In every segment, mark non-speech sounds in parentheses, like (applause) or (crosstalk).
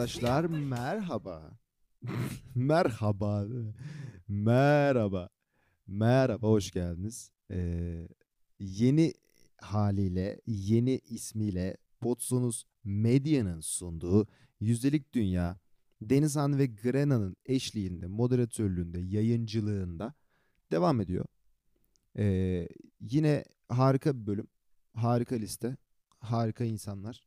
arkadaşlar merhaba. (laughs) merhaba. Merhaba. Merhaba hoş geldiniz. Ee, yeni haliyle, yeni ismiyle Potsunuz Medya'nın sunduğu Yüzdelik Dünya Denizhan ve Grena'nın eşliğinde, moderatörlüğünde, yayıncılığında devam ediyor. Ee, yine harika bir bölüm, harika liste, harika insanlar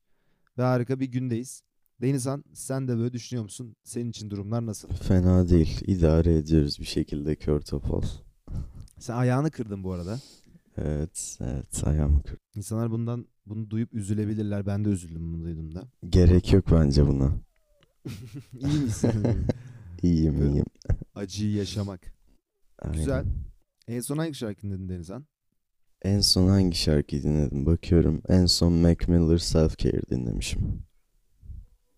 ve harika bir gündeyiz. Denizhan sen de böyle düşünüyor musun? Senin için durumlar nasıl? Fena değil. İdare ediyoruz bir şekilde kör topal. Sen ayağını kırdın bu arada. Evet, evet ayağımı kırdım. İnsanlar bundan bunu duyup üzülebilirler. Ben de üzüldüm bunu duyduğumda. Gerek yok bence buna. (laughs) İyi misin? (laughs) İyiyim Evet. iyiyim. Acıyı yaşamak. Aynen. Güzel. En son hangi şarkını dinledin Denizhan? En son hangi şarkıyı dinledim? Bakıyorum. En son Mac Miller Self Care dinlemişim.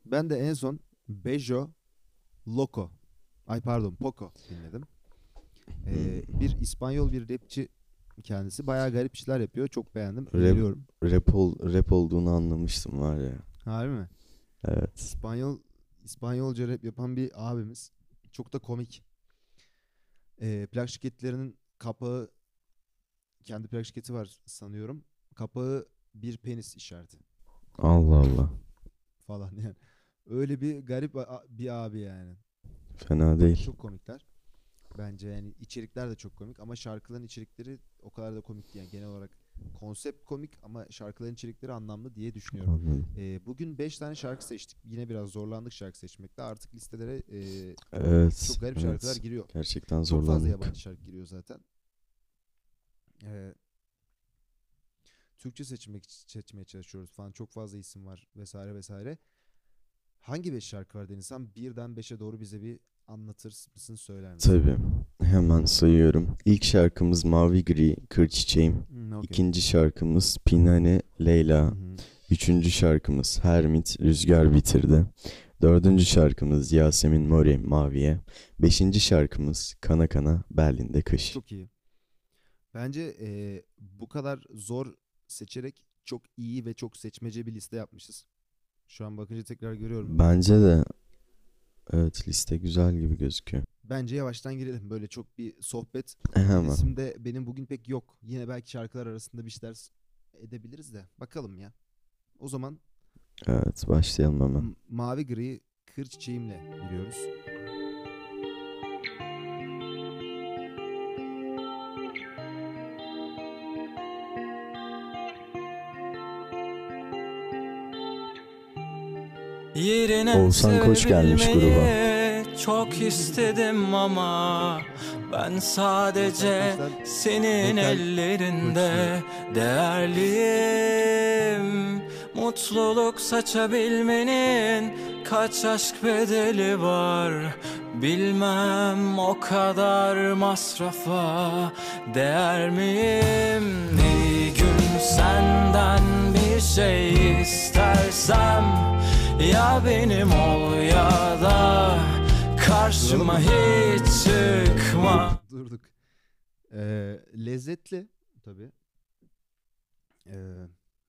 Ben de en son Bejo Loco. Ay pardon Poco dinledim. Ee, bir İspanyol bir rapçi kendisi. Bayağı garip işler yapıyor. Çok beğendim. Rap-. Rap, ol, rap olduğunu anlamıştım var ya. Harbi mi? Evet. İspanyol İspanyolca rap yapan bir abimiz. Çok da komik. Ee, plak şirketlerinin kapağı kendi plak şirketi var sanıyorum. Kapağı bir penis işareti Allah Allah. falan yani. Öyle bir garip a- bir abi yani. Fena değil. Çok komikler. Bence yani içerikler de çok komik ama şarkıların içerikleri o kadar da komik değil. Yani genel olarak konsept komik ama şarkıların içerikleri anlamlı diye düşünüyorum. Anladım. Ee, bugün 5 tane şarkı seçtik. Yine biraz zorlandık şarkı seçmekte. Artık listelere e, Evet. çok garip evet. şarkılar giriyor. Gerçekten Çok fazla zorlandık. yabancı şarkı giriyor zaten. Ee, Türkçe seçmek seçmeye çalışıyoruz falan. Çok fazla isim var vesaire vesaire. Hangi 5 şarkı var Denizhan? Birden 5'e doğru bize bir anlatır mısın söyler misin? Tabii. Hemen sayıyorum. İlk şarkımız Mavi Gri, Kır Çiçeğim. Hmm, okey. İkinci şarkımız Pinane, Leyla. Hı. Üçüncü şarkımız Hermit, Rüzgar Bitirdi. Dördüncü şarkımız Yasemin Mori, Maviye. Beşinci şarkımız Kana Kana, Berlin'de Kış. Çok iyi. Bence e, bu kadar zor seçerek çok iyi ve çok seçmece bir liste yapmışız. Şu an bakınca tekrar görüyorum. Bence de evet liste güzel gibi gözüküyor. Bence yavaştan girelim. Böyle çok bir sohbet Hemen. isimde benim bugün pek yok. Yine belki şarkılar arasında bir şeyler edebiliriz de. Bakalım ya. O zaman Evet başlayalım hemen. Mavi Gri Kır Çiçeğimle giriyoruz. Oğuzhan Koç gelmiş sevebilmeyi Çok istedim ama ben sadece senin ellerinde değerliyim. Mutluluk saçabilmenin kaç aşk bedeli var Bilmem o kadar masrafa değer miyim? Bir gün senden bir şey istersem Ya benim ol ya da karşıma hiç çıkma Durduk. Ee, lezzetli tabii. Ee,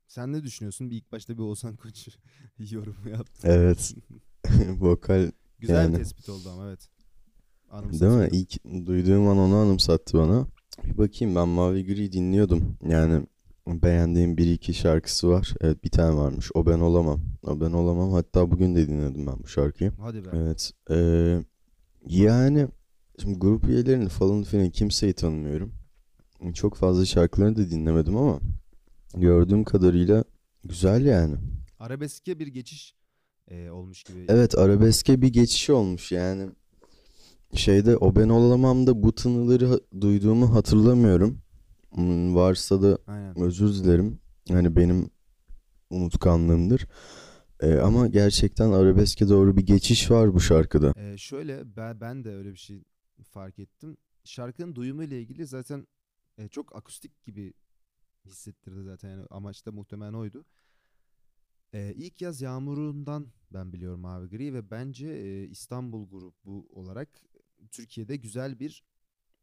sen ne düşünüyorsun? Bir ilk başta bir Oğuzhan Koç (laughs) yorumu yaptın. Evet. (laughs) Vokal Güzel Yani. bir tespit oldu ama evet. değil Anımsatıyor. mi? İlk duyduğum an onu anımsattı bana. Bir bakayım ben Mavi Gri dinliyordum. Yani beğendiğim bir iki şarkısı var. Evet bir tane varmış. O ben olamam. O ben olamam. Hatta bugün de dinledim ben bu şarkıyı. Hadi be. Evet. eee, yani şimdi grup üyelerini falan filan kimseyi tanımıyorum. Çok fazla şarkılarını da dinlemedim ama gördüğüm kadarıyla güzel yani. Arabeske bir geçiş e, olmuş gibi. Evet arabeske bir geçiş olmuş yani. Şeyde o ben olamamda bu tınıları duyduğumu hatırlamıyorum. Hmm, varsa da Aynen. özür dilerim. Hani benim unutkanlığımdır. Eee, ama gerçekten arabeske doğru bir geçiş var bu şarkıda. Ee, şöyle ben, ben de öyle bir şey fark ettim. Şarkının duyumu ile ilgili zaten e, çok akustik gibi hissettirdi zaten. Yani amaç da muhtemelen oydu. Ee, ilk yaz yağmurundan ben biliyorum Mavi Gri ve bence e, İstanbul grubu olarak Türkiye'de güzel bir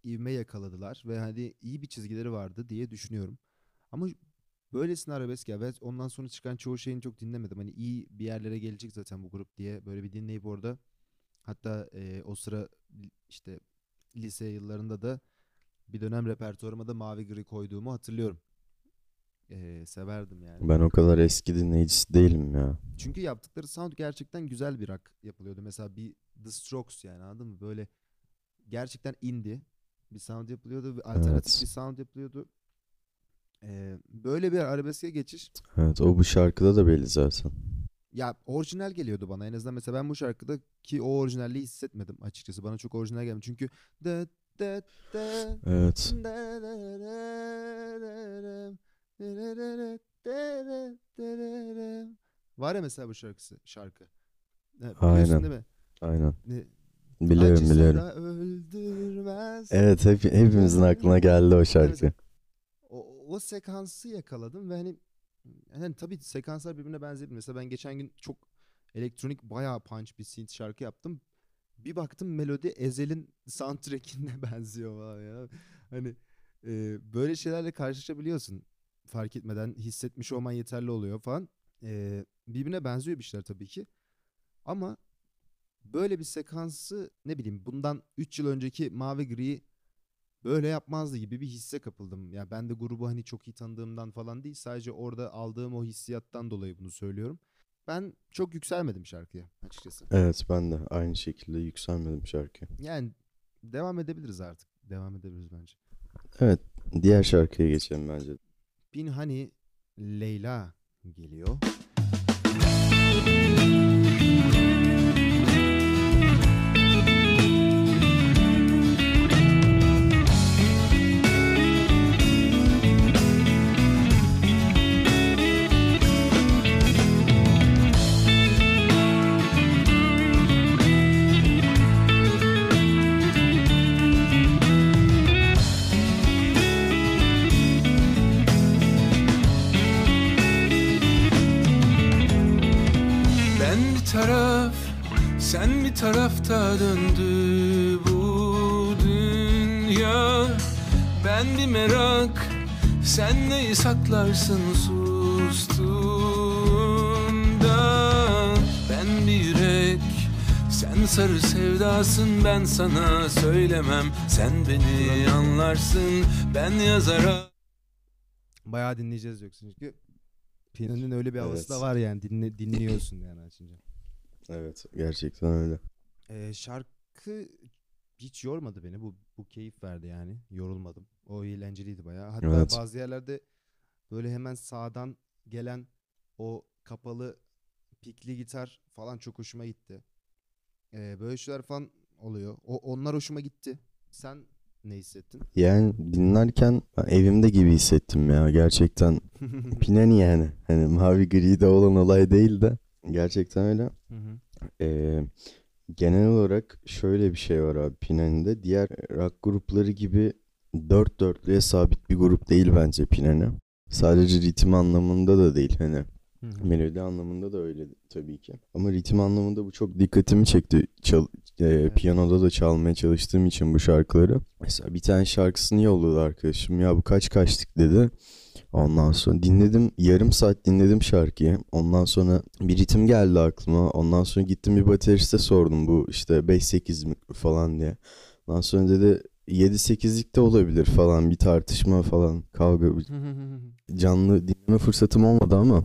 ivme yakaladılar ve hani iyi bir çizgileri vardı diye düşünüyorum. Ama Böylesine arabesk ya ve ondan sonra çıkan çoğu şeyini çok dinlemedim. Hani iyi bir yerlere gelecek zaten bu grup diye böyle bir dinleyip orada hatta e, o sıra işte lise yıllarında da bir dönem repertuarıma da Mavi Gri koyduğumu hatırlıyorum. E, severdim yani. Ben o kadar eski dinleyicisi değilim ya. Çünkü yaptıkları sound gerçekten güzel bir rock yapılıyordu. Mesela bir The Strokes yani anladın mı? Böyle gerçekten indie bir sound yapılıyordu. Bir alternatif Evet. bir sound yapılıyordu. Ee, böyle bir arabeske geçiş Evet o bu şarkıda da belli zaten. ya orijinal geliyordu bana. En azından mesela ben bu şarkıda ki o orijinalliği hissetmedim açıkçası. Bana çok orijinal gelmedi. Çünkü de de de Evet. Var ya mesela bu şarkısı şarkı. Evet, Aynen. Biliyorsun değil mi? Aynen. Biliyorum Acısı biliyorum. öldürmez. Evet hep, hepimizin aklına geldi o şarkı. O, o sekansı yakaladım ve hani hani tabii sekanslar birbirine benzeyebilir. Mesela ben geçen gün çok elektronik bayağı punch bir synth şarkı yaptım. Bir baktım melodi Ezel'in soundtrack'ine (laughs) benziyor falan ya. Hani e, böyle şeylerle karşılaşabiliyorsun. Fark etmeden hissetmiş olman yeterli oluyor falan. E, birbirine benziyor bir şeyler tabii ki. Ama böyle bir sekansı ne bileyim bundan 3 yıl önceki Mavi Gri böyle yapmazdı gibi bir hisse kapıldım. Ya ben de grubu hani çok iyi tanıdığımdan falan değil sadece orada aldığım o hissiyattan dolayı bunu söylüyorum. Ben çok yükselmedim şarkıya açıkçası. Evet ben de aynı şekilde yükselmedim şarkı. Yani devam edebiliriz artık. Devam edebiliriz bence. Evet diğer şarkıya geçelim bence. Pinhani Leyla geliyor. Döndü bu dünya Ben bir merak, sen neyi saklarsın sustuğunda Ben bir yürek, sen sarı sevdasın ben sana söylemem Sen beni anlarsın, ben yazara Bayağı dinleyeceğiz yoksa çünkü Pinhani'nin öyle bir havası da Evet. var yani dinle, dinliyorsun yani açınca. Evet gerçekten öyle. Ee, şarkı hiç yormadı beni. Bu bu keyif verdi yani. Yorulmadım. O eğlenceliydi bayağı. Hatta Evet. bazı yerlerde böyle hemen sağdan gelen o kapalı pikli gitar falan çok hoşuma gitti. Ee, böyle şeyler falan oluyor. O onlar hoşuma gitti. Sen ne hissettin? Yani dinlerken ben evimde gibi hissettim ya gerçekten. (laughs) Pinani yani. Hani mavi gri'de olan olay değil de gerçekten öyle. Hı hı. Ee, genel olarak şöyle bir şey var abi Pinani'de. Diğer rock grupları gibi dört dörtlüğe sabit bir grup değil bence Pinani. Sadece ritim anlamında da değil hani Hı hı. melodi anlamında da öyle tabii ki. Ama ritim anlamında bu çok dikkatimi çekti. Çal, e, Evet. Piyanoda da çalmaya çalıştığım için bu şarkıları. Mesela bir tane şarkısını yolladı arkadaşım. Ya bu kaç kaçtık dedi. Ondan sonra dinledim. Yarım saat dinledim şarkıyı. Ondan sonra bir ritim geldi aklıma. Ondan sonra gittim bir bateriste sordum bu işte 5-8 mi falan diye. Ondan sonra dedi 7-8'lik de olabilir falan bir tartışma falan kavga (laughs) canlı dinleme fırsatım olmadı ama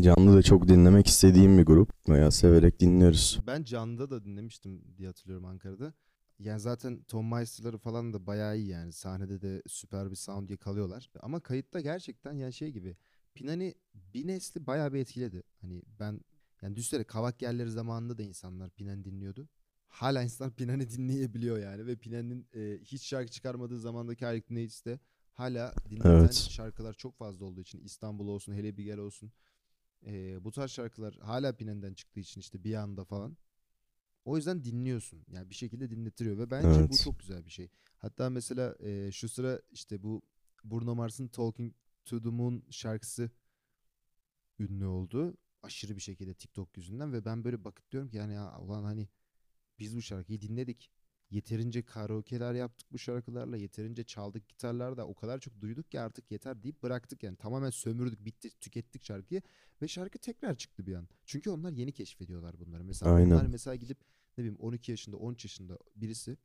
canlı da çok dinlemek istediğim bir grup veya severek dinliyoruz. Ben Can'da da dinlemiştim diye hatırlıyorum Ankara'da. Yani zaten Tom Meister'ları falan da bayağı iyi yani. Sahnede de süper bir sound yakalıyorlar. Ama kayıtta gerçekten yani şey gibi. Pinani bir nesli bayağı bir etkiledi. Hani ben yani düşünsene kavak yerleri zamanında da insanlar Pinani dinliyordu. Hala insanlar Pinani (laughs) dinleyebiliyor yani. Ve Pinani'nin e, hiç şarkı çıkarmadığı zamandaki aylık dinleyicisi de hala dinlenen Evet. şarkılar çok fazla olduğu için İstanbul olsun, hele bir gel olsun. e, bu tarz şarkılar hala Pinani'den çıktığı için işte bir anda falan. O yüzden dinliyorsun. Yani bir şekilde dinletiriyor ve bence bu Evet. çok güzel bir şey. Hatta mesela e, şu sıra işte bu Bruno Mars'ın Talking to the Moon şarkısı ünlü oldu. Aşırı bir şekilde TikTok yüzünden ve ben böyle bakıp diyorum ki yani ya ulan hani biz bu şarkıyı dinledik. Yeterince karaoke'ler yaptık bu şarkılarla. Yeterince çaldık gitarlarda. O kadar çok duyduk ki artık yeter deyip bıraktık yani. Tamamen sömürdük, bitti, tükettik şarkıyı. Ve şarkı tekrar çıktı bir an. Çünkü onlar yeni keşfediyorlar bunları. Mesela Aynen. onlar mesela gidip ne bileyim 12 yaşında, 13 yaşında birisi,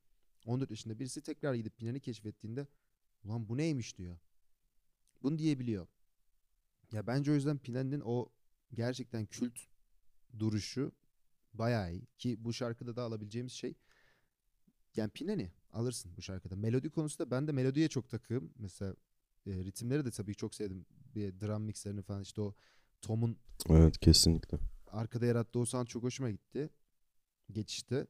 14 yaşında birisi tekrar gidip Pinan'ı keşfettiğinde ulan bu neymiş diyor. Bunu diyebiliyor. Ya bence o yüzden Pinan'ın o gerçekten kült duruşu bayağı iyi. Ki bu şarkıda da alabileceğimiz şey yani Pinani alırsın bu şarkıda. Melodi konusunda ben de melodiye çok takığım. Mesela e, ritimleri de tabii çok sevdim. Bir drum mixlerini falan işte o Tom'un Evet kesinlikle. arkada yarattığı o sound çok hoşuma gitti. Geçişte.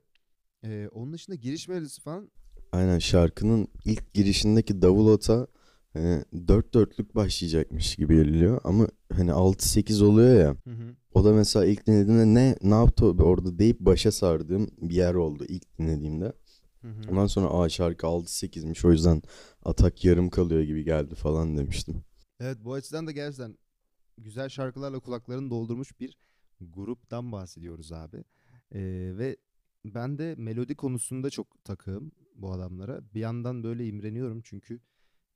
E, onun dışında giriş melodisi falan Aynen şarkının ilk girişindeki davul ota hani dört dörtlük başlayacakmış gibi geliyor ama hani 6-8 oluyor ya. hı hı. O da mesela ilk dinlediğimde ne ne yaptı orada deyip başa sardığım bir yer oldu ilk dinlediğimde. Hı hı. Ondan sonra aa şarkı 6-8'miş o yüzden atak yarım kalıyor gibi geldi falan demiştim. Evet bu açıdan da gerçekten güzel şarkılarla kulaklarını doldurmuş bir gruptan bahsediyoruz abi. Ee, ve ben de melodi konusunda çok takığım bu adamlara. Bir yandan böyle imreniyorum çünkü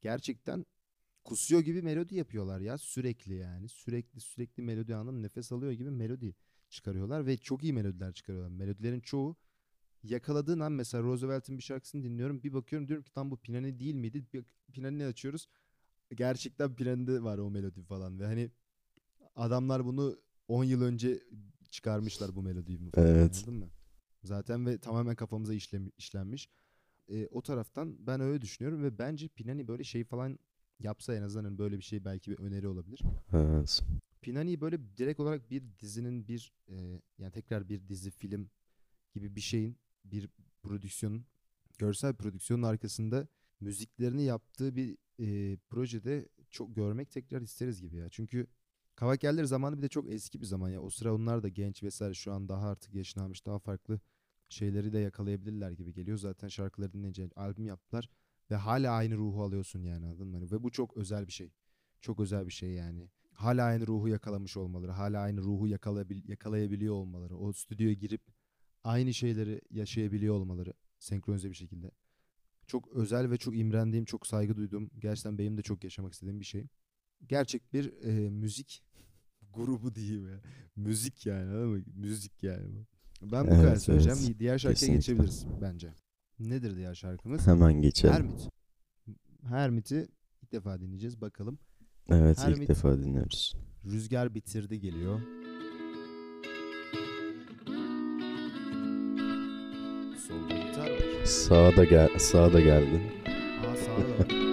gerçekten kusuyor gibi melodi yapıyorlar ya sürekli yani. Sürekli sürekli melodi anlam nefes alıyor gibi melodi çıkarıyorlar ve çok iyi melodiler çıkarıyorlar. Melodilerin çoğu yakaladığın an mesela Roosevelt'in bir şarkısını dinliyorum. Bir bakıyorum diyorum ki tam bu Pinani değil miydi? Bir Pinani'ni açıyoruz gerçekten Pinani'de var o melodi falan ve hani adamlar bunu 10 yıl önce çıkarmışlar bu melodiyi mi falan, Evet. anladın mı? Zaten ve tamamen kafamıza işlem, işlenmiş. E, o taraftan ben öyle düşünüyorum ve bence Pinani böyle şey falan yapsa en azından hani böyle bir şey belki bir öneri olabilir. Evet. Pinani'yi böyle direkt olarak bir dizinin bir e, yani tekrar bir dizi film gibi bir şeyin bir prodüksiyonun görsel prodüksiyonun arkasında müziklerini yaptığı bir e, projede çok görmek tekrar isteriz gibi ya. Çünkü Kavakerler zamanı bir de çok eski bir zaman ya. O sıra onlar da genç vesaire şu an daha artık yaşını almış daha farklı şeyleri de yakalayabilirler gibi geliyor. Zaten şarkıları dinleyince albüm yaptılar ve hala aynı ruhu alıyorsun yani anladın mı? Hani Ve bu çok özel bir şey. Çok özel bir şey yani. Hala aynı ruhu yakalamış olmaları, hala aynı ruhu yakalayabil- yakalayabiliyor olmaları, o stüdyoya girip aynı şeyleri yaşayabiliyor olmaları senkronize bir şekilde. Çok özel ve çok imrendiğim, çok saygı duyduğum, gerçekten benim de çok yaşamak istediğim bir şey. Gerçek bir e, müzik (laughs) grubu diyeyim ya. Müzik yani anladın mı? Müzik yani. bu. Ben bu kadar Evet, söyleyeceğim. evet. Diğer şarkıya Kesinlikle. geçebiliriz bence. Nedir diğer şarkımız? Hemen geçelim. Hermit. Hermit'i ilk defa dinleyeceğiz. Bakalım. Evet Hermit. ilk defa dinliyoruz. Rüzgar bitirdi geliyor. Sağa da gel sağa da geldin. Aa sağda da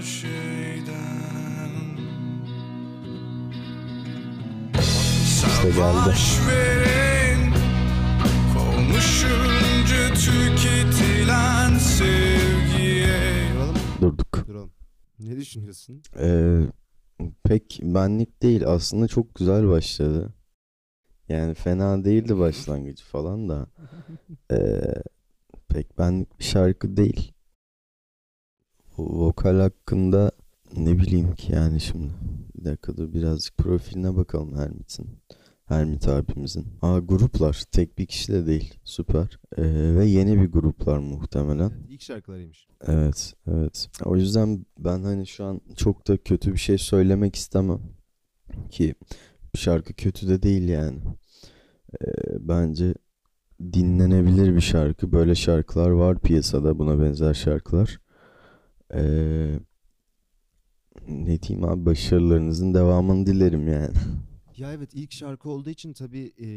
her şeyden İşte geldi. Verin Konuşunca tüketilen sevgiye? Durduk. Duralım. Ne düşünüyorsun? Ee, pek benlik değil. Aslında çok güzel başladı. Yani fena değildi başlangıcı falan da. (laughs) Ee, pek benlik bir şarkı değil. Vokal hakkında ne bileyim ki yani şimdi. Bir dakika dur birazcık profiline bakalım Hermit'in. Hermit abimizin. Aa gruplar. Tek bir kişi de değil. Süper. Ee, ve yeni bir gruplar muhtemelen. İlk şarkılarıymış. Evet, evet. O yüzden ben hani şu an çok da kötü bir şey söylemek istemem. Ki şarkı kötü de değil yani. Ee, bence dinlenebilir bir şarkı. Böyle şarkılar var piyasada buna benzer şarkılar. Ee, ne diyeyim abi başarılarınızın devamını dilerim yani. Ya evet ilk şarkı olduğu için tabii e,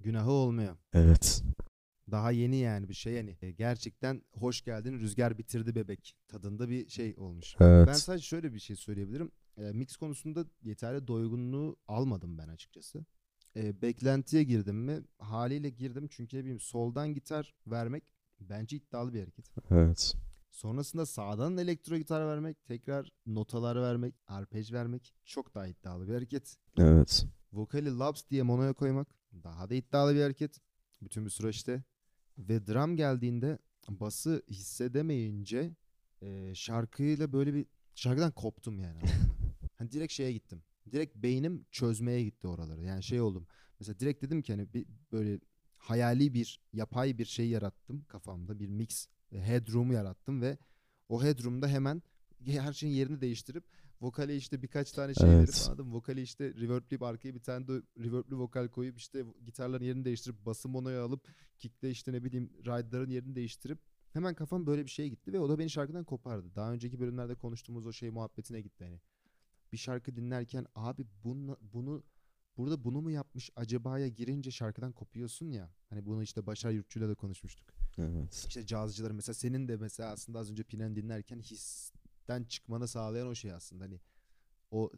günahı olmuyor. Evet. Daha yeni yani bir şey yani. E, gerçekten hoş geldin rüzgar bitirdi bebek tadında bir şey olmuş. Evet. Ben sadece şöyle bir şey söyleyebilirim. E, mix konusunda yeterli doygunluğu almadım ben açıkçası. E, beklentiye girdim mi? Haliyle girdim çünkü ne bileyim soldan gitar vermek bence iddialı bir hareket. Evet. Sonrasında sağdan elektro gitar vermek, tekrar notalar vermek, arpej vermek çok daha iddialı bir hareket. Evet. Vokali laps diye monoya koymak daha da iddialı bir hareket. Bütün bir süreçte. Ve drum geldiğinde bası hissedemeyince e, şarkıyla böyle bir şarkıdan koptum yani. (laughs) hani direkt şeye gittim. Direkt beynim çözmeye gitti oraları. Yani şey oldum. Mesela direkt dedim ki hani bir böyle hayali bir yapay bir şey yarattım kafamda. Bir mix e, headroom yarattım ve o headroom'da hemen (laughs) her şeyin yerini değiştirip vokale işte birkaç tane şey verip Evet. anladın mı? Vokale işte reverbleyip arkaya bir tane de reverbli vokal koyup işte gitarların yerini değiştirip bası monoya alıp kickte işte ne bileyim ride'ların yerini değiştirip hemen kafam böyle bir şeye gitti ve o da beni şarkıdan kopardı. Daha önceki bölümlerde konuştuğumuz o şey muhabbetine gitti hani. Bir şarkı dinlerken abi bunu, bunu burada bunu mu yapmış acaba'ya girince şarkıdan kopuyorsun ya. Hani bunu işte Başar Yurtçu'yla da konuşmuştuk. Evet. İşte cazcıların mesela senin de mesela aslında az önce Pinen dinlerken histen çıkmanı sağlayan o şey aslında. Hani o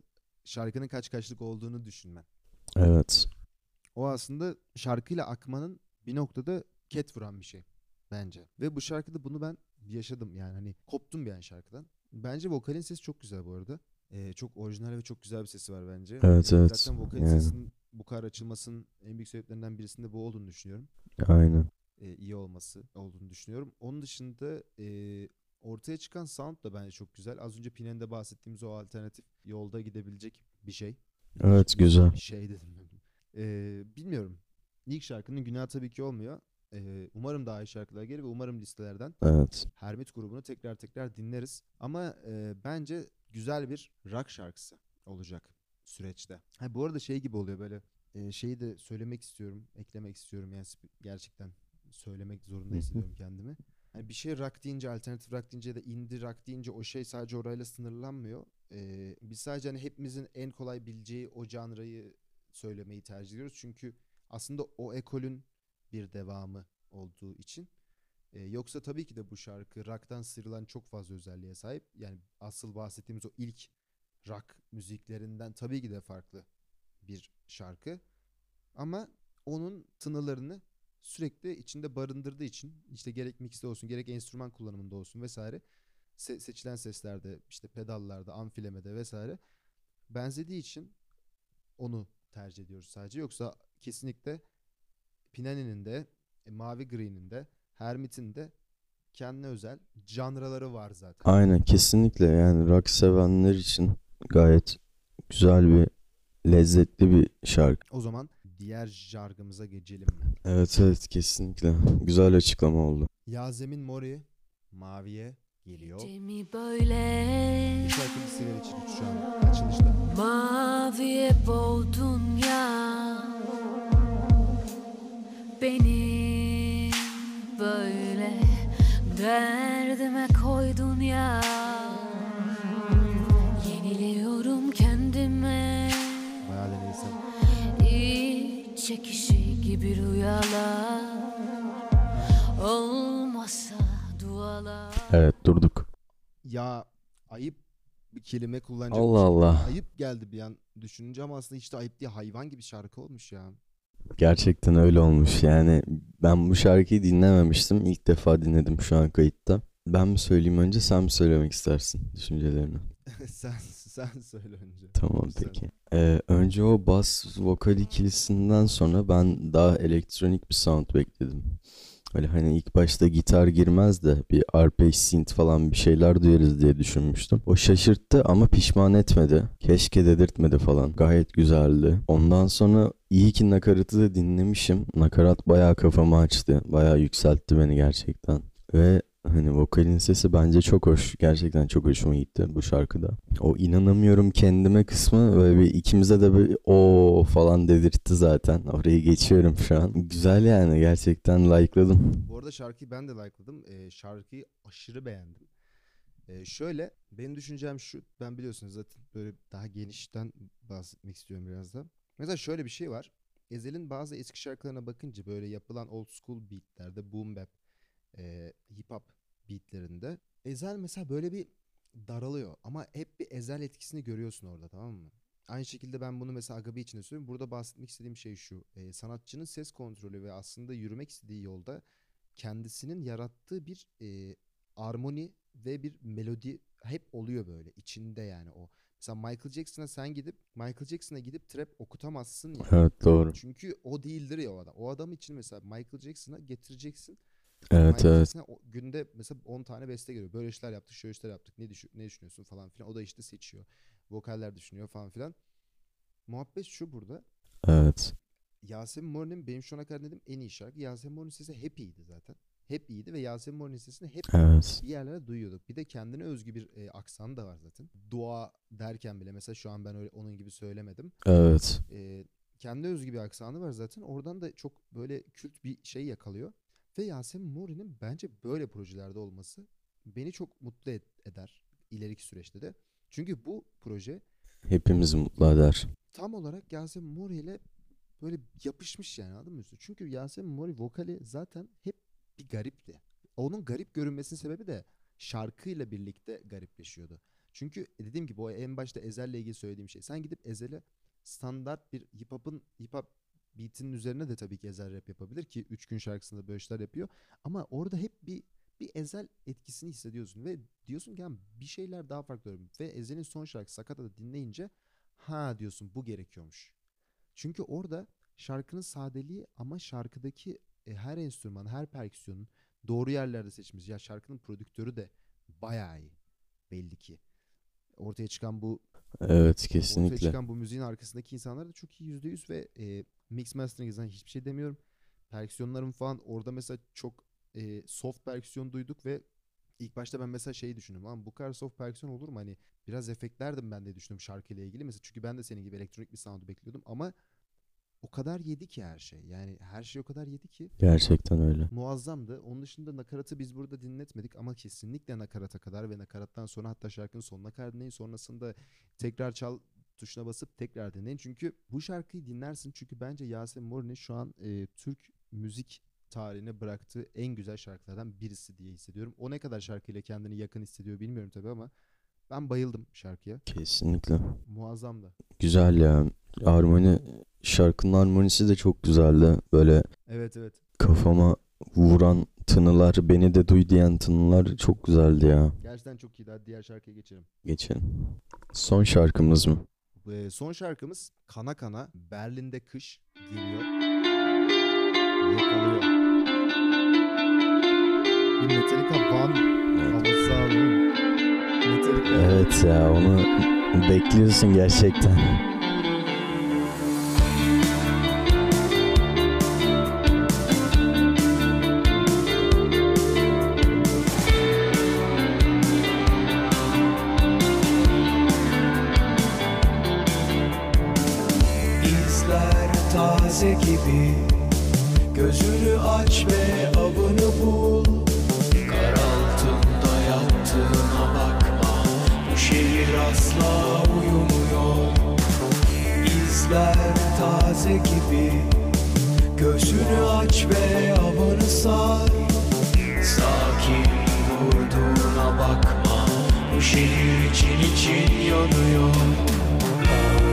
şarkının kaç kaçlık olduğunu düşünmen. Evet. O aslında şarkıyla akmanın bir noktada ket vuran bir şey bence. Ve bu şarkıda bunu ben yaşadım yani hani koptum bir an şarkıdan. Bence vokalin sesi çok güzel bu arada. Ee, çok orijinal ve çok güzel bir sesi var bence. Evet, Ee, evet. Zaten vokalin Yani. sesinin bu kadar açılmasının en büyük sebeplerinden birisinde bu olduğunu düşünüyorum Aynen. E, iyi olması olduğunu düşünüyorum. Onun dışında e, ortaya çıkan sound da bence çok güzel. Az önce Pinen'de bahsettiğimiz o alternatif yolda gidebilecek bir şey. Evet güzel. Bir şey dedim. E, bilmiyorum. İlk şarkının günahı tabii ki olmuyor. E, umarım daha iyi şarkılar gelir ve umarım listelerden Evet. Hermit grubunu tekrar tekrar dinleriz. Ama e, bence güzel bir rock şarkısı olacak süreçte. Ha, bu arada şey gibi oluyor böyle e, şeyi de söylemek istiyorum, eklemek istiyorum yani gerçekten söylemek zorunda hissediyorum kendimi. Hani bir şey rock deyince, alternatif rock deyince da indie rock deyince o şey sadece orayla sınırlanmıyor. E, biz sadece hani hepimizin en kolay bileceği o janrayı söylemeyi tercih ediyoruz. Çünkü aslında o ekolün bir devamı olduğu için. Ee, yoksa tabii ki de bu şarkı rock'tan sıyrılan çok fazla özelliğe sahip. Yani asıl bahsettiğimiz o ilk rock müziklerinden tabii ki de farklı bir şarkı. Ama onun tınılarını sürekli içinde barındırdığı için işte gerek mixte olsun gerek enstrüman kullanımında olsun vesaire se- seçilen seslerde işte pedallarda amfilemede vesaire benzediği için onu tercih ediyoruz sadece. Yoksa kesinlikle Pinani'nin de e, Mavi Green'in de Hermit'in de kendine özel janraları var zaten. Aynen kesinlikle yani rock sevenler için gayet güzel bir lezzetli bir şarkı. O zaman diğer jargımıza geçelim mi? Evet evet kesinlikle. Güzel açıklama oldu. Yasemin Mori Mavi'ye geliyor. Gecemi böyle şarkı listeler için şu an açılışta. maviye boğdun ya Beni böyle derdime koydun ya Yeniliyorum kendime Bayağı deneysel. İç çekişi gibi rüyalar Olmasa dualar Evet durduk. Ya ayıp bir kelime kullanacağım. Allah Allah. Ayıp geldi bir an düşününce ama aslında hiç de ayıp değil. Hayvan gibi şarkı olmuş ya. Gerçekten öyle olmuş yani. Ben bu şarkıyı dinlememiştim. İlk defa dinledim şu an kayıtta. Ben mi söyleyeyim önce sen mi söylemek istersin düşüncelerini? (laughs) sen (laughs) sen söyle önce. Tamam Sen. peki. Ee, önce o bas vokal ikilisinden sonra ben daha elektronik bir sound bekledim. Öyle hani ilk başta gitar girmez de bir arpej synth falan bir şeyler duyarız diye düşünmüştüm. O şaşırttı ama pişman etmedi. Keşke dedirtmedi falan. Gayet güzeldi. Ondan sonra iyi ki nakaratı da dinlemişim. Nakarat bayağı kafamı açtı. Bayağı yükseltti beni gerçekten. Ve hani vokalin sesi bence çok hoş. Gerçekten çok hoşuma gitti bu şarkıda. O inanamıyorum kendime kısmı böyle bir ikimize de bir o falan dedirtti zaten. Orayı geçiyorum şu an. Güzel yani gerçekten like'ladım. Bu arada şarkıyı ben de like'ladım. Ee, şarkıyı aşırı beğendim. Ee, şöyle benim düşüncem şu. Ben biliyorsunuz zaten böyle daha genişten bahsetmek istiyorum biraz da. Mesela şöyle bir şey var. Ezel'in bazı eski şarkılarına bakınca böyle yapılan old school beatlerde boom bap, e, hip hop beatlerinde Ezel mesela böyle bir daralıyor ama hep bir Ezel etkisini görüyorsun orada tamam mı? Aynı şekilde ben bunu mesela Agabi için de söylüyorum. Burada bahsetmek istediğim şey şu. e, sanatçının ses kontrolü ve aslında yürümek istediği yolda kendisinin yarattığı bir e, armoni ve bir melodi hep oluyor böyle içinde yani o. Mesela Michael Jackson'a sen gidip Michael Jackson'a gidip trap okutamazsın ya. Evet doğru. Çünkü o değildir ya o adam. O adam için mesela Michael Jackson'a getireceksin. Evet Michael evet. O- günde mesela 10 tane beste geliyor. Böyle işler yaptık, şöyle işler yaptık. Ne, düşün, ne düşünüyorsun falan filan. O da işte seçiyor. Vokaller düşünüyor falan filan. Muhabbet şu burada. Evet. Yasemin Morin'in benim şu ana kadar dinlediğim en iyi şarkı. Yasemin Morin'in sesi hep iyiydi zaten. Hep iyiydi ve Yasemin Morin'in sesini hep Evet. bir yerlere duyuyorduk. Bir de kendine özgü bir e, aksan da var zaten. Dua derken bile mesela şu an ben öyle onun gibi söylemedim. Evet. E, kendine özgü bir aksanı var zaten. Oradan da çok böyle kült bir şey yakalıyor. Ve Yasemin Morin'in bence böyle projelerde olması beni çok mutlu eder ileriki süreçte de. Çünkü bu proje Hepimizi mutlu eder. tam olarak Yasemin Mori ile böyle yapışmış yani anladın mı? Çünkü Yasemin Mori vokali zaten hep bir garipti. Onun garip görünmesinin sebebi de şarkıyla birlikte garipleşiyordu. Çünkü dediğim gibi o en başta Ezel'le ilgili söylediğim şey. Sen gidip Ezel'e standart bir hip hop'un hip hop beat'inin üzerine de tabii ki Ezel rap yapabilir ki 3 gün şarkısında böyle şeyler yapıyor. Ama orada hep bir bir Ezel etkisini hissediyorsun ve diyorsun ki "Ya bir şeyler daha farklı oluyor." Ve Ezel'in son şarkısı Sakata'da dinleyince ha diyorsun bu gerekiyormuş. Çünkü orada şarkının sadeliği ama şarkıdaki e, her enstrüman, her perküsyonun doğru yerlerde seçmiş. Ya şarkının prodüktörü de bayağı iyi belli ki. Ortaya çıkan bu Evet ortaya kesinlikle. çıkan bu müziğin arkasındaki insanlar da çok iyi %100 ve e, mix mastering izlen hiçbir şey demiyorum. Perküsyonlarım falan orada mesela çok e, soft perküsyon duyduk ve ilk başta ben mesela şeyi düşündüm. Lan bu kadar soft perküsyon olur mu? Hani biraz efektlerdim ben de düşündüm şarkıyla ilgili. Mesela çünkü ben de senin gibi elektronik bir sound bekliyordum ama o kadar yedi ki her şey. Yani her şey o kadar yedi ki Gerçekten öyle. muazzamdı. Onun dışında nakaratı biz burada dinletmedik ama kesinlikle nakarata kadar ve nakarattan sonra hatta şarkının sonuna kadar dinleyin. Sonrasında tekrar çal tuşuna basıp tekrar dinleyin. Çünkü bu şarkıyı dinlersin. Çünkü bence Yasemin Morin'in şu an e, Türk müzik tarihine bıraktığı en güzel şarkılardan birisi diye hissediyorum. O ne kadar şarkıyla kendini yakın hissediyor bilmiyorum tabii ama ben bayıldım şarkıya. Kesinlikle. Muazzamdı. Güzel ya. Harmoni şarkının harmonisi de çok güzeldi. Böyle Evet evet. kafama vuran tınılar, beni de duy diyen tınılar çok güzeldi ya. Gerçekten çok iyiydi. Hadi diğer şarkıya geçelim. Geçelim. Son şarkımız mı? Ve son şarkımız Kana Kana Berlin'de kış geliyor. Yakalıyor. Bir Metallica Van havası. Metallica. Evet ya onu bekliyorsun gerçekten. İzler taze gibi. Gözünü aç ve avını sar. Sakin durduğuna bakma. Bu şehir için için yanıyor. Ter,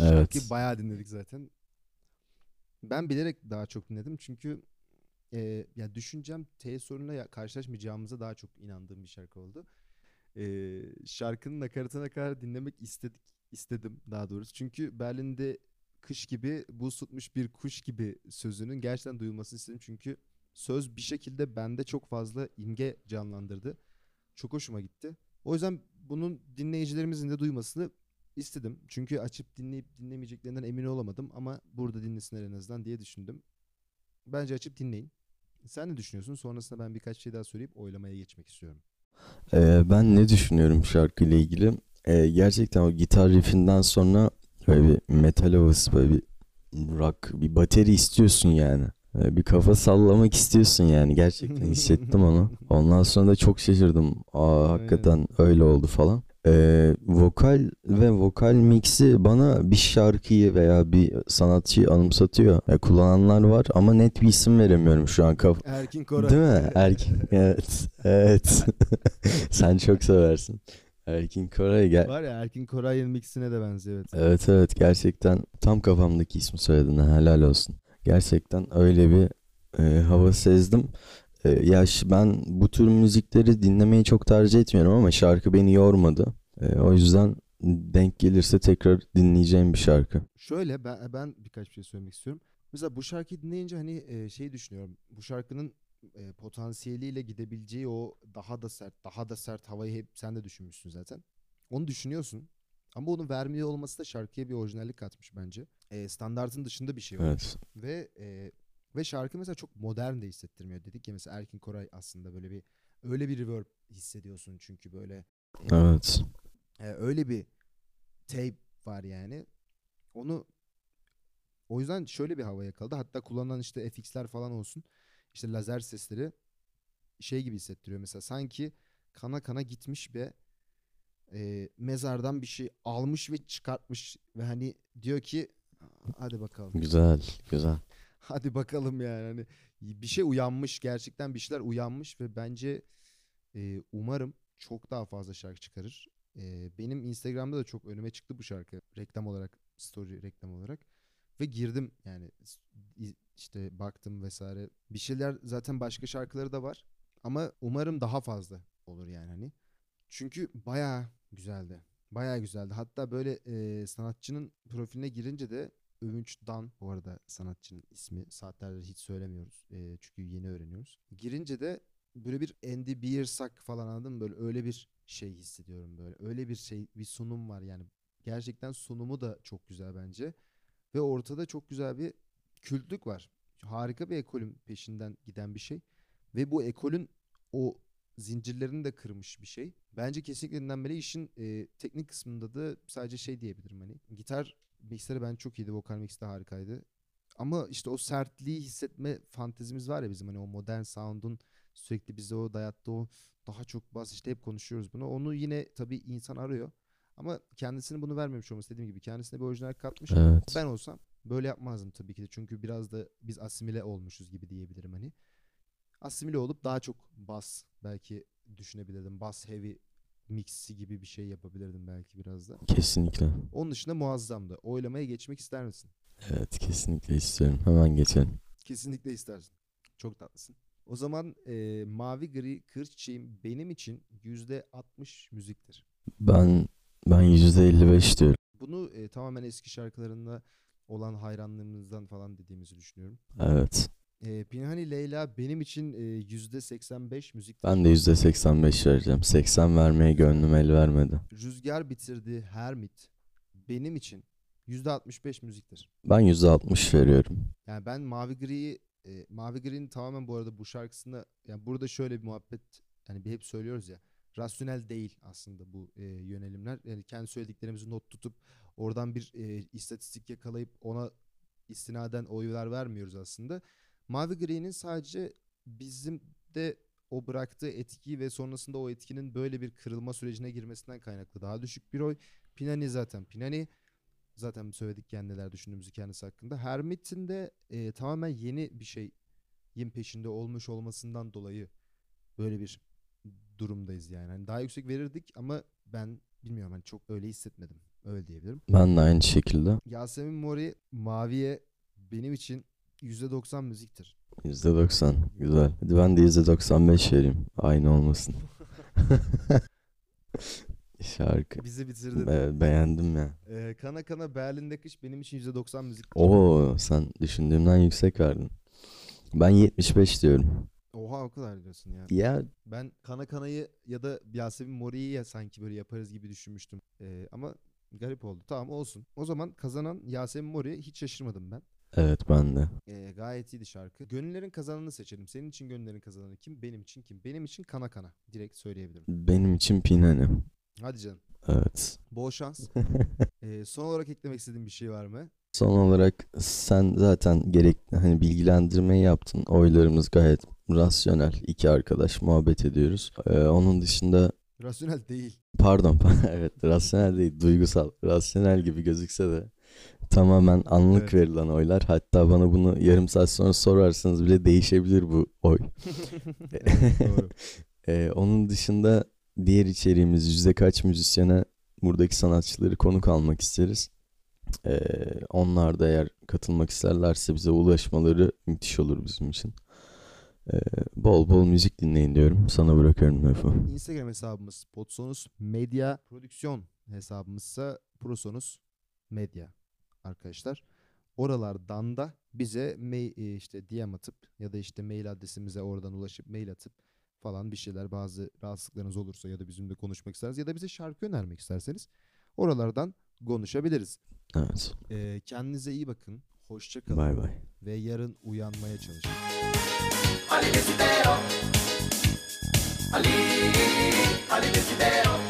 Ee, şarkıyı Evet. bayağı dinledik zaten. Ben bilerek daha çok dinledim çünkü e, ya düşüncem T sorunuyla ya- karşılaşmayacağımıza daha çok inandığım bir şarkı oldu. E, şarkının nakaratına kadar dinlemek istedik istedim daha doğrusu. Çünkü Berlin'de kış gibi buz tutmuş bir kuş gibi sözünün gerçekten duyulmasını istedim. Çünkü söz bir şekilde bende çok fazla imge canlandırdı. Çok hoşuma gitti. O yüzden bunun dinleyicilerimizin de duymasını istedim. Çünkü açıp dinleyip dinlemeyeceklerinden emin olamadım ama burada dinlesinler en azından diye düşündüm. Bence açıp dinleyin. Sen ne düşünüyorsun? Sonrasında ben birkaç şey daha söyleyip oylamaya geçmek istiyorum. Ee, ben ne düşünüyorum şarkıyla ilgili? Ee, gerçekten o gitar riffinden sonra böyle bir metal havası, böyle bir rock, bir bateri istiyorsun yani. Ee, bir kafa sallamak istiyorsun yani. Gerçekten hissettim (laughs) onu. Ondan sonra da çok şaşırdım. Aa hakikaten öyle oldu falan. Ee, vokal ve vokal mixi bana bir şarkıyı veya bir sanatçıyı anımsatıyor. Ee, kullananlar var ama net bir isim veremiyorum şu an kaf Erkin Koray. Değil mi? Erkin. Evet. Evet. (laughs) Sen çok seversin. Erkin Koray gel. Var ya Erkin Koray'ın mixine de benziyor evet. Evet evet gerçekten tam kafamdaki ismi söyledin helal olsun. Gerçekten öyle bir e, hava sezdim. E, ya ben bu tür müzikleri dinlemeyi çok tercih etmiyorum ama şarkı beni yormadı. E, o yüzden denk gelirse tekrar dinleyeceğim bir şarkı. Şöyle ben, ben birkaç bir şey söylemek istiyorum. Mesela bu şarkıyı dinleyince hani e, şey düşünüyorum. Bu şarkının e, potansiyeliyle gidebileceği o daha da sert, daha da sert havayı hep sen de düşünmüşsün zaten. Onu düşünüyorsun. Ama onu vermiyor olması da şarkıya bir orijinallik katmış bence. E, standartın dışında bir şey olmuş. Evet. Ve e, ve şarkı mesela çok modern de hissettirmiyor. Dedik ya mesela Erkin Koray aslında böyle bir öyle bir reverb hissediyorsun çünkü böyle Evet. e, öyle bir tape var yani. Onu o yüzden şöyle bir hava yakaladı. Hatta kullanılan işte FX'ler falan olsun. işte lazer sesleri şey gibi hissettiriyor mesela. Sanki kana kana gitmiş ve e, mezardan bir şey almış ve çıkartmış ve hani diyor ki hadi bakalım. Güzel. Güzel. Hadi bakalım yani hani bir şey uyanmış gerçekten bir şeyler uyanmış ve bence e, umarım çok daha fazla şarkı çıkarır. E, benim Instagram'da da çok önüme çıktı bu şarkı reklam olarak story reklam olarak ve girdim yani işte baktım vesaire bir şeyler zaten başka şarkıları da var ama umarım daha fazla olur yani hani çünkü bayağı güzeldi. Bayağı güzeldi. Hatta böyle e, sanatçının profiline girince de Övünç Dan bu arada sanatçının ismi saatlerdir hiç söylemiyoruz e, çünkü yeni öğreniyoruz. Girince de böyle bir Andy Biersack falan anladın mı? Böyle öyle bir şey hissediyorum böyle. Öyle bir şey bir sunum var yani. Gerçekten sunumu da çok güzel bence. Ve ortada çok güzel bir kültlük var. Harika bir ekolün peşinden giden bir şey. Ve bu ekolün o zincirlerini de kırmış bir şey. Bence kesinlikle dinlenmeli. İşin e, teknik kısmında da sadece şey diyebilirim hani. Gitar mixleri ben çok iyiydi. Vokal mix de harikaydı. Ama işte o sertliği hissetme fantezimiz var ya bizim hani o modern sound'un sürekli bize o dayattığı o daha çok bas işte hep konuşuyoruz bunu. Onu yine tabii insan arıyor. Ama kendisini bunu vermemiş olması dediğim gibi kendisine bir orijinal katmış. Evet. Ben olsam böyle yapmazdım tabii ki de. Çünkü biraz da biz asimile olmuşuz gibi diyebilirim hani. Asimile olup daha çok bas belki düşünebilirdim. Bas heavy mixi gibi bir şey yapabilirdim belki biraz da. Kesinlikle. Onun dışında muazzamdı. Oylamaya geçmek ister misin? Evet kesinlikle istiyorum. Hemen geçelim. Kesinlikle istersin. Çok tatlısın. O zaman e, Mavi Gri Kır Çiçeğim benim için %60 müziktir. Ben ben %55 diyorum. Bunu e, tamamen eski şarkılarında olan hayranlığımızdan falan dediğimizi düşünüyorum. Evet. E, Pinhani Leyla benim için e, %85 müziktir. Ben de %85 vereceğim. 80 vermeye gönlüm el vermedi. Rüzgar bitirdi Hermit benim için %65 müziktir. Ben %60 veriyorum. Yani ben Mavi Gri'yi e, Mavi Gri'nin tamamen bu arada bu şarkısında yani burada şöyle bir muhabbet yani bir hep söylüyoruz ya rasyonel değil aslında bu e, yönelimler. Yani kendi söylediklerimizi not tutup oradan bir e, istatistik yakalayıp ona istinaden oylar vermiyoruz aslında. Mavi Gri'nin sadece bizim de o bıraktığı etkiyi ve sonrasında o etkinin böyle bir kırılma sürecine girmesinden kaynaklı daha düşük bir oy. Pinani zaten Pinani zaten söyledik neler düşündüğümüzü kendisi hakkında. Hermit'in de e, tamamen yeni bir şeyin peşinde olmuş olmasından dolayı böyle bir durumdayız yani. Hani daha yüksek verirdik ama ben bilmiyorum hani çok öyle hissetmedim. Öyle diyebilirim. Ben de aynı şekilde. Yasemin Mori Mavi'ye benim için %90 müziktir. %90. Güzel. Hadi ben de %95 vereyim. Aynı olmasın. (laughs) (laughs) Şarkı. Bizi bitirdin. Be- beğendim ya. Ee, kana kana Berlin'de kış benim için %90 müziktir. Oo sen düşündüğümden yüksek verdin. Ben 75 diyorum. Oha o kadar diyorsun ya. Ya Ben Kana Kana'yı ya da Yasemin Mori'yi ya sanki böyle yaparız gibi düşünmüştüm. Ee, ama garip oldu. Tamam olsun. O zaman kazanan Yasemin Mori hiç şaşırmadım ben. Evet ben de. Ee, gayet iyiydi şarkı. Gönüllerin kazananını seçelim. Senin için gönüllerin kazananı kim? Benim için kim? Benim için kana kana. Direkt söyleyebilirim. Benim için Pinhane. Hadi canım. Evet. Bol şans. (laughs) Ee, son olarak eklemek istediğin bir şey var mı? Son olarak sen zaten gerekli hani bilgilendirmeyi yaptın. Oylarımız gayet rasyonel. İki arkadaş muhabbet ediyoruz. Ee, onun dışında Rasyonel değil. pardon (laughs) evet rasyonel değil duygusal. Rasyonel gibi gözükse de tamamen anlık Evet. verilen oylar. Hatta bana bunu yarım saat sonra sorarsanız bile değişebilir bu oy. (laughs) (laughs) Ee, onun dışında diğer içeriğimiz yüzde kaç müzisyene buradaki sanatçıları konuk almak isteriz. Ee, onlar da eğer katılmak isterlerse bize ulaşmaları müthiş olur bizim için. Ee, bol bol müzik dinleyin diyorum. Sana bırakıyorum lafı. Instagram hesabımız Potsonus Medya Prodüksiyon hesabımızsa Prosonus Medya arkadaşlar. Oralardan da bize mail, e, işte DM atıp ya da işte mail adresimize oradan ulaşıp mail atıp falan bir şeyler bazı rahatsızlıklarınız olursa ya da bizimle konuşmak isterseniz ya da bize şarkı önermek isterseniz oralardan konuşabiliriz. Evet. Ee, kendinize iyi bakın. Hoşça kalın Bay bay. ve yarın uyanmaya çalışın. Ali desidero Ali Ali desidero